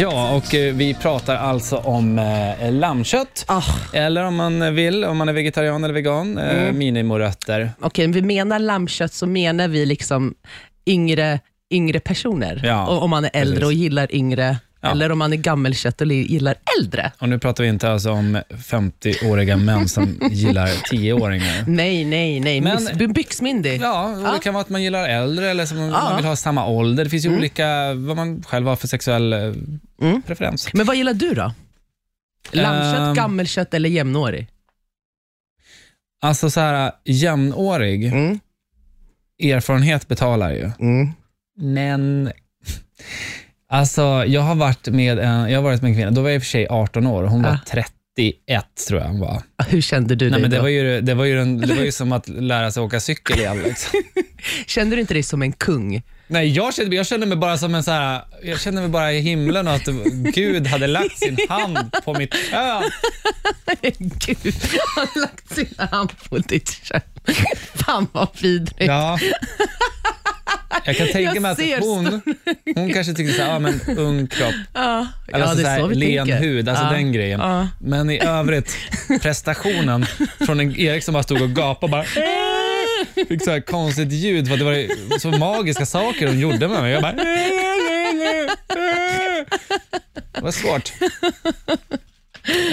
Ja, och eh, vi pratar alltså om eh, lammkött. Ah, Eller om man vill, om man är vegetarian eller vegan, eh, Mm. minimorötter. Okej, vi menar lammkött så menar vi liksom yngre, yngre personer. Ja, och om man är äldre precis. och gillar yngre, Ja. eller om man är gammelkött och gillar äldre. Och nu pratar vi inte alltså om 50-åriga män som gillar 10-åringar. Nej, nej, nej. Men- Byxmyndig. Ja, och det Ja. kan vara att man gillar äldre eller som Ja. man vill ha samma ålder. Det finns ju olika, vad man själv har för sexuell eh, Mm. preferens. Men vad gillar du då? Lammkött, Ehm. gammelkött eller jämnårig? Alltså så här, jämnårig, Mm. erfarenhet betalar ju. Mm. Men alltså, jag har varit med en, jag har varit med en kvinna, då var jag i och för sig 18 år hon var Ja. 31 tror jag hon var. Hur kände du Nej, dig men det, då? var ju, det, var ju en, det var ju som att lära sig åka cykel igen. Liksom. Kände du inte dig som en kung? Nej, jag kände, jag kände mig bara som en så här, jag kände mig bara i himlen och att Gud hade lagt sin hand på mitt kön. Gud, han har lagt sin hand på ditt kön. Fan vad vidrigt. Ja. Jag kan tänka Jag mig att hon, hon kanske tyckte så här, ja men ung kropp, Ja, eller ja, alltså det så är här, så len tänker. hud, alltså ja. den grejen. Ja. Men i övrigt, prestationen från en Erik som bara stod och gapade och bara fick så här konstigt ljud för att det var så magiska saker hon gjorde med mig. Jag bara Det var svårt.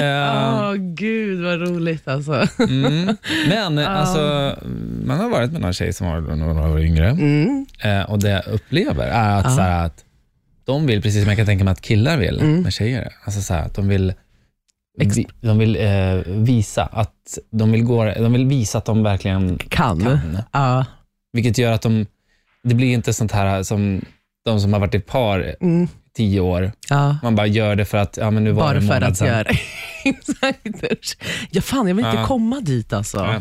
Åh gud vad roligt alltså. mm. Men alltså, man har varit med någon tjej som var några år yngre Mm. eh, och det jag upplever är att, så här, att de vill, precis som jag kan tänka mig att killar vill Mm. med tjejer, alltså så här, att de vill vi- de vill eh, visa att de vill, gå, de vill visa att de verkligen Kan. kan. Ja. Vilket gör att de, det blir inte sånt här som de som har varit i par Mm. Tio år. ja. Man bara gör det för att, ja men nu var det Bara en för månad att sedan. göra Exakt. Ja, fan, jag vill inte Ja. komma dit alltså. Ja.